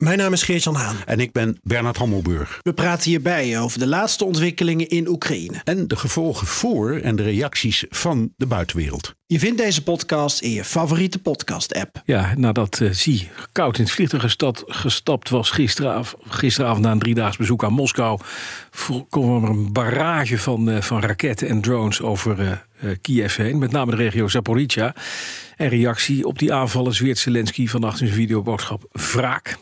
Mijn naam is Geert-Jan Haan. En ik ben Bernard Hammelburg. We praten hierbij over de laatste ontwikkelingen in Oekraïne. En de gevolgen voor en de reacties van de buitenwereld. Je vindt deze podcast in je favoriete podcast-app. Ja, nadat uh, Zie koud in het vliegtuig gestapt was gisteravond, gisteravond na een driedaags bezoek aan Moskou, kwam er een barrage van, uh, van raketten en drones over uh, Kiev heen, met name de regio Zaporizhia. En reactie op die aanvallen zweert Zelensky vannacht in zijn videoboodschap wraak.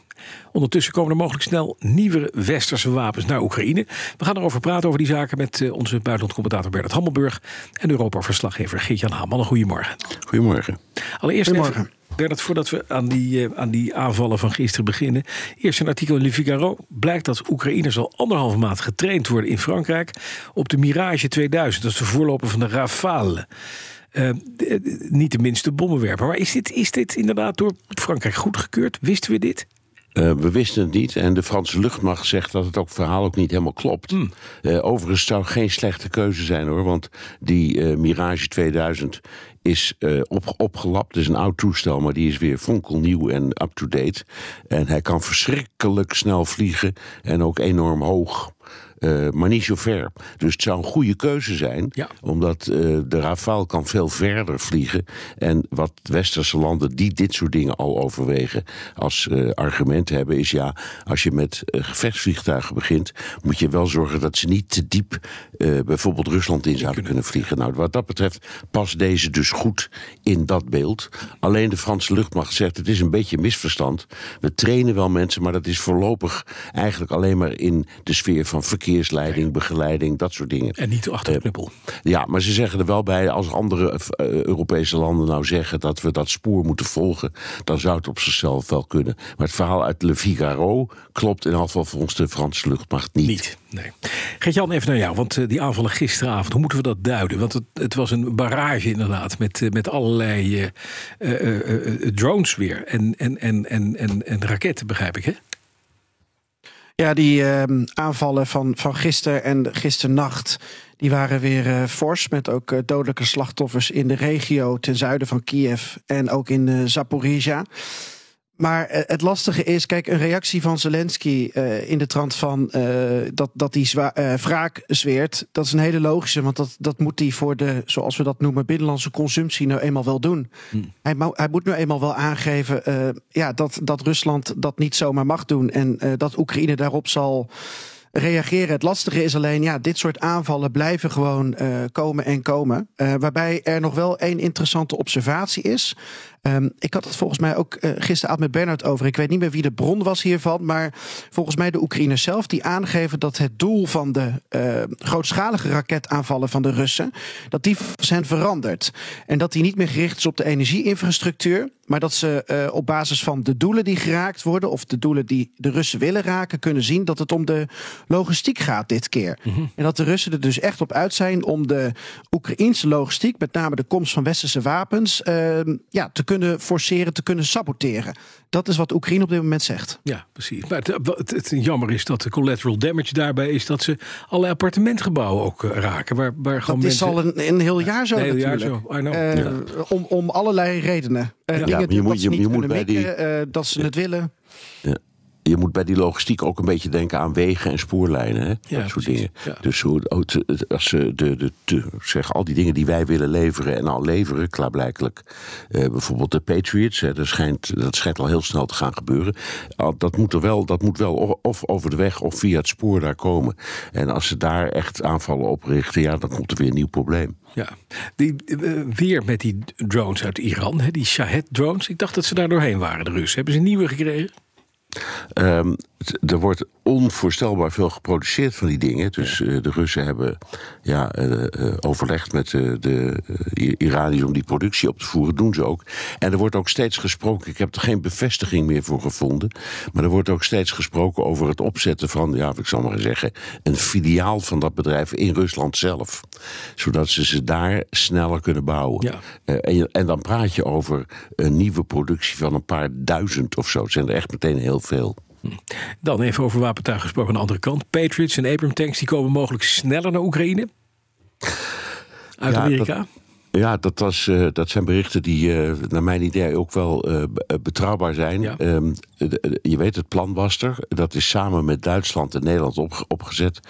Ondertussen komen er mogelijk snel nieuwe westerse wapens naar Oekraïne. We gaan erover praten over die zaken met eh, onze buitenlandcommentator Bernard Hammelburg en Europa-verslaggever Geert-Jan Haman. Goedemorgen. Goedemorgen. Allereerst Goedemorgen. Even, Bernard, voordat we aan die, uh, aan die aanvallen van gisteren beginnen. Eerst een artikel in Le Figaro. Blijkt dat Oekraïners al anderhalve maand getraind worden in Frankrijk op de Mirage 2000. Dat is de voorloper van de Rafale. Uh, niet de minste bommenwerper. Maar is dit, is dit inderdaad door Frankrijk goedgekeurd? Wisten we dit? Uh, we wisten het niet en de Franse luchtmacht zegt dat het ook verhaal ook niet helemaal klopt. Mm. Uh, overigens zou geen slechte keuze zijn hoor, want die uh, Mirage 2000 is op, opgelapt. Het is een oud toestel, maar die is weer fonkelnieuw en up-to-date. En hij kan verschrikkelijk snel vliegen en ook enorm hoog. Uh, maar niet zo ver. Dus het zou een goede keuze zijn, ja. omdat uh, de Rafale kan veel verder vliegen. En wat westerse landen die dit soort dingen al overwegen als uh, argument hebben, is ja, als je met gevechtsvliegtuigen begint, moet je wel zorgen dat ze niet te diep bijvoorbeeld Rusland in zouden kunnen vliegen. Nou, wat dat betreft past deze dus goed in dat beeld. Alleen de Franse luchtmacht zegt het is een beetje een misverstand. We trainen wel mensen, maar dat is voorlopig eigenlijk alleen maar in de sfeer van verkeer verkeersleiding, begeleiding, dat soort dingen. En niet achter de knuppel. ja, maar ze zeggen er wel bij, als andere uh, Europese landen nou zeggen dat we dat spoor moeten volgen, dan zou het op zichzelf wel kunnen. Maar het verhaal uit Le Figaro klopt in afval volgens de Franse luchtmacht niet. Niet, nee. Geert-Jan, even naar jou, want uh, die aanvallen gisteravond, hoe moeten we dat duiden? Want het, het was een barrage inderdaad, met, met allerlei drones weer en, en, en, en, en, en raketten, begrijp ik, hè? Ja, die uh, aanvallen van, van gisteren en gisternacht. Die waren weer uh, fors. Met ook uh, dodelijke slachtoffers in de regio ten zuiden van Kiev. En ook in uh, Zaporizhia. Maar uh, het lastige is, kijk, een reactie van Zelensky uh, in de trant van uh, dat, dat hij zwa- wraak zweert, dat is een hele logische, want dat, dat moet hij voor de, zoals we dat noemen, binnenlandse consumptie nou eenmaal wel doen. Hmm. Hij, hij, moet nu eenmaal wel aangeven ja, dat, dat Rusland dat niet zomaar mag doen en dat Oekraïne daarop zal reageren. Het lastige is alleen, ja, dit soort aanvallen blijven gewoon uh, komen en komen. Uh, waarbij er nog wel één interessante observatie is. Um, ik had het volgens mij ook uh, gisteravond met Bernard over. Ik weet niet meer wie de bron was hiervan. Maar volgens mij de Oekraïners zelf die aangeven dat het doel van de grootschalige raketaanvallen van de Russen. dat die zijn veranderd. En dat die niet meer gericht is op de energieinfrastructuur. Maar dat ze uh, op basis van de doelen die geraakt worden, of de doelen die de Russen willen raken, kunnen zien dat het om de logistiek gaat dit keer. Mm -hmm. En dat de Russen er dus echt op uit zijn om de Oekraïnse logistiek, met name de komst van westerse wapens, uh, ja, te kunnen forceren, te kunnen saboteren. Dat is wat Oekraïne op dit moment zegt. Ja, precies. Maar het, het, het jammer is dat de collateral damage daarbij is dat ze alle appartementgebouwen ook uh, raken. Waar, waar dat is mensen... al een, een heel jaar zo een heel natuurlijk. Jaar zo. I know. Ja. om, om allerlei redenen. Ja, dingen je moet, dat ze je, niet je moet kunnen bij mikken, die, dat ze het willen. Ja je moet bij die logistiek ook een beetje denken aan wegen en spoorlijnen. Hè? Ja, dat soort precies. dingen. Ja. Dus hoe, als ze de, de, de, zeg, al die dingen die wij willen leveren en al leveren, klaarblijkelijk. Uh, bijvoorbeeld de Patriots, hè, dat, schijnt, dat schijnt al heel snel te gaan gebeuren. Dat moet, er wel, dat moet wel of over de weg of via het spoor daar komen. En als ze daar echt aanvallen op richten, ja, dan komt er weer een nieuw probleem. Ja, die, uh, weer met die drones uit Iran, hè, die Shahed-drones. Ik dacht dat ze daar doorheen waren, de Russen. Hebben ze nieuwe gekregen? Um, er wordt onvoorstelbaar veel geproduceerd van die dingen. Dus uh, de Russen hebben ja, uh, uh, overlegd met de Iraniërs om die productie op te voeren. doen ze ook. En er wordt ook steeds gesproken. Ik heb er geen bevestiging meer voor gevonden. Maar er wordt ook steeds gesproken over het opzetten van, ja, ik zal maar zeggen, een filiaal van dat bedrijf in Rusland zelf. zodat ze ze daar sneller kunnen bouwen. Ja. Eh, en, en dan praat je over een nieuwe productie van een paar duizend of zo. Het zijn er echt meteen heel veel. Dan even over wapentuig gesproken aan de andere kant. Patriots en Abram tanks die komen mogelijk sneller naar Oekraïne. Uit Ja, Amerika. Ja, dat, was, eh, dat zijn berichten die eh, naar mijn idee ook wel eh, be- betrouwbaar zijn. Ja. Ehm, je weet, het plan was er. Dat is samen met Duitsland en Nederland op, opgezet.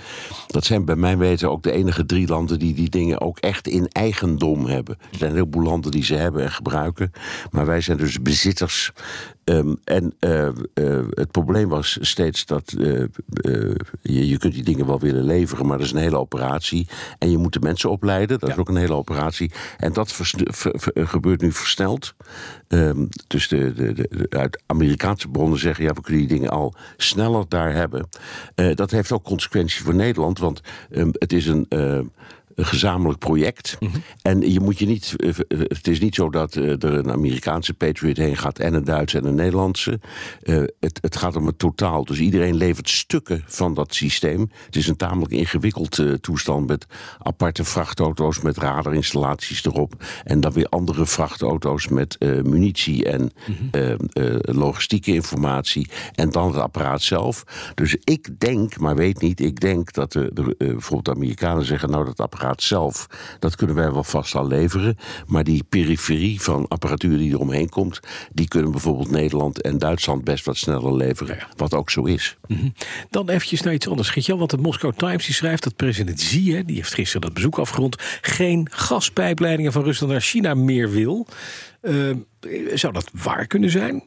Dat zijn bij mijn weten ook de enige drie landen die die dingen ook echt in eigendom hebben. Er zijn een heleboel landen die ze hebben en gebruiken. Maar wij zijn dus bezitters. Ehm, en het probleem was steeds dat je, je kunt die dingen wel willen leveren, maar dat is een hele operatie. En je moet de mensen opleiden, dat is ook een hele operatie. En dat ver- gebeurt nu versneld. Ehm, dus de, de, de, uit Amerikaanse bronnen zeggen, ja, we kunnen die dingen al sneller daar hebben. Eh, dat heeft ook consequenties voor Nederland, want ehm, het is een. eh, een gezamenlijk project. En je moet je niet. eh, eh, Het is niet zo dat eh, er een Amerikaanse Patriot heen gaat en een Duitse en een Nederlandse. Het, het gaat om het totaal. Dus iedereen levert stukken van dat systeem. Het is een tamelijk ingewikkeld toestand met aparte vrachtauto's met radarinstallaties erop. En dan weer andere vrachtauto's met munitie en eh, logistieke informatie. En dan het apparaat zelf. Dus ik denk, maar weet niet, ik denk dat de, de, bijvoorbeeld de Amerikanen zeggen: Nou, dat apparaat zelf, dat kunnen wij wel vast al leveren. Maar die periferie van apparatuur die eromheen komt, die kunnen bijvoorbeeld Nederland en Duitsland best wat sneller leveren. Wat ook zo is. Dan eventjes naar iets anders. Geert-Jan, want de Moscow Times die schrijft dat president Xi, hè, die heeft gisteren dat bezoek afgerond, geen gaspijpleidingen van Rusland naar China meer wil. Eh, zou dat waar kunnen zijn?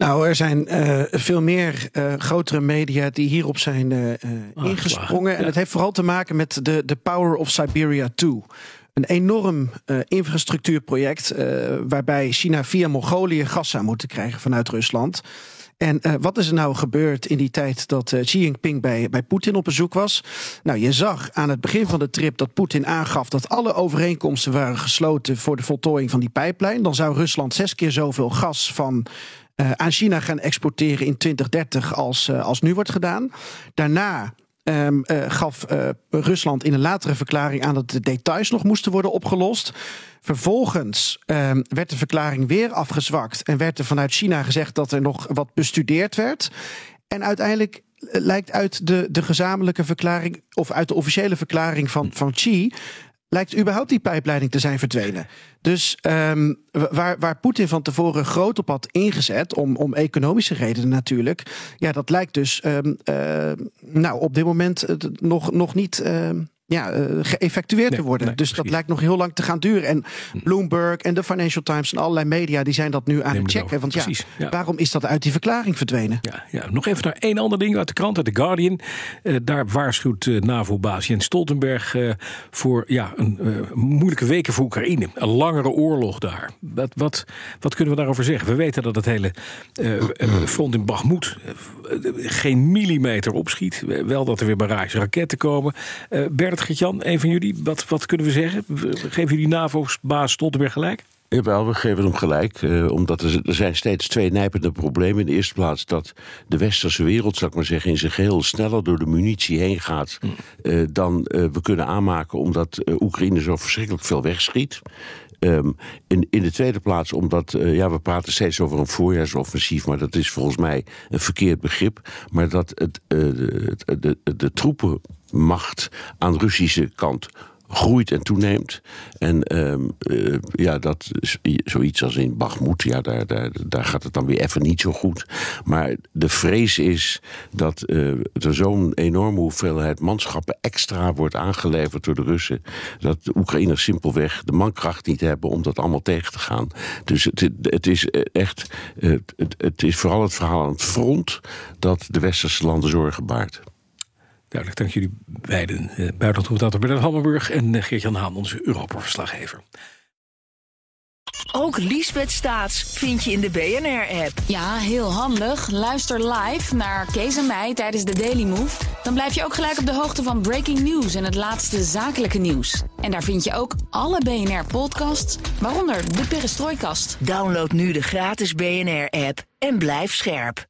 Nou, er zijn eh, veel meer eh, grotere media die hierop zijn eh, eh, ingesprongen. En het heeft vooral te maken met de, de Power of Siberia 2. Een enorm infrastructuurproject waarbij China via Mongolië gas zou moeten krijgen vanuit Rusland. En wat is er nou gebeurd in die tijd dat eh, Xi Jinping bij, bij Poetin op bezoek was? Nou, je zag aan het begin van de trip dat Poetin aangaf dat alle overeenkomsten waren gesloten voor de voltooiing van die pijplijn. Dan zou Rusland zes keer zoveel gas van eh, aan China gaan exporteren in 2030 als, eh, als nu wordt gedaan. Daarna ehm, eh, gaf Rusland in een latere verklaring aan dat de details nog moesten worden opgelost. Vervolgens ehm, werd de verklaring weer afgezwakt en werd er vanuit China gezegd dat er nog wat bestudeerd werd. En uiteindelijk lijkt uit de, de gezamenlijke verklaring, of uit de officiële verklaring van, van Xi, lijkt überhaupt die pijpleiding te zijn verdwenen. Dus ehm, wa- waar, waar Poetin van tevoren groot op had ingezet, om, om economische redenen natuurlijk, ja, dat lijkt dus ehm, eh, nou, op dit moment eh, nog, nog niet. ehm, ja, eh, geëffectueerd Nee, te worden. nee, dus dat lijkt nog heel lang te gaan duren. En Bloomberg en de Financial Times en allerlei media die zijn dat nu aan Neem het checken. Want ja, waarom is dat uit die verklaring verdwenen? Ja, ja, nog even naar één ander ding uit de krant, uit The Guardian. Eh, daar waarschuwt eh, NAVO-baas Jens Stoltenberg voor ja, een moeilijke weken voor Oekraïne. Een langere oorlog daar. Wat, wat, wat kunnen we daarover zeggen? We weten dat het hele front in Bagmoed eh, geen millimeter opschiet. Wel dat er weer barrage raketten komen. Eh Bert Gertjan, een van jullie, wat, wat kunnen we zeggen? Geven jullie NAVO-baas Stoltenberg gelijk? Jawel, we geven hem gelijk. eh, omdat er, er zijn steeds twee nijpende problemen. In de eerste plaats dat de westerse wereld, zal ik maar zeggen, in zijn geheel sneller door de munitie heen gaat. eh, dan eh, we kunnen aanmaken, omdat eh, Oekraïne zo verschrikkelijk veel wegschiet. Ehm, in, in de tweede plaats omdat, eh, ja, we praten steeds over een voorjaarsoffensief, maar dat is volgens mij een verkeerd begrip. Maar dat het, eh, de, de, de, de troepenmacht aan de Russische kant groeit en toeneemt. En ehm, eh, ja, dat is zoiets als in Bagmoed, ja, daar, daar, daar gaat het dan weer even niet zo goed. Maar de vrees is dat eh, er zo'n enorme hoeveelheid manschappen extra wordt aangeleverd door de Russen. Dat de Oekraïners simpelweg de mankracht niet hebben om dat allemaal tegen te gaan. Dus het, het is echt, eh, het, het is vooral het verhaal aan het front dat de westerse landen zorgen baart. Duidelijk, dank jullie beiden. Uh, Buitenlandcommentator Bernard Hammelburg en uh, Geert-Jan Haan, onze Europa-verslaggever. Ook Liesbeth Staats vind je in de BNR-app. Ja, heel handig. Luister live naar Kees en mij tijdens de Daily Move. Dan blijf je ook gelijk op de hoogte van breaking news en het laatste zakelijke nieuws. En daar vind je ook alle BNR-podcasts, waaronder de Perestrooikast. Download nu de gratis BNR-app en blijf scherp.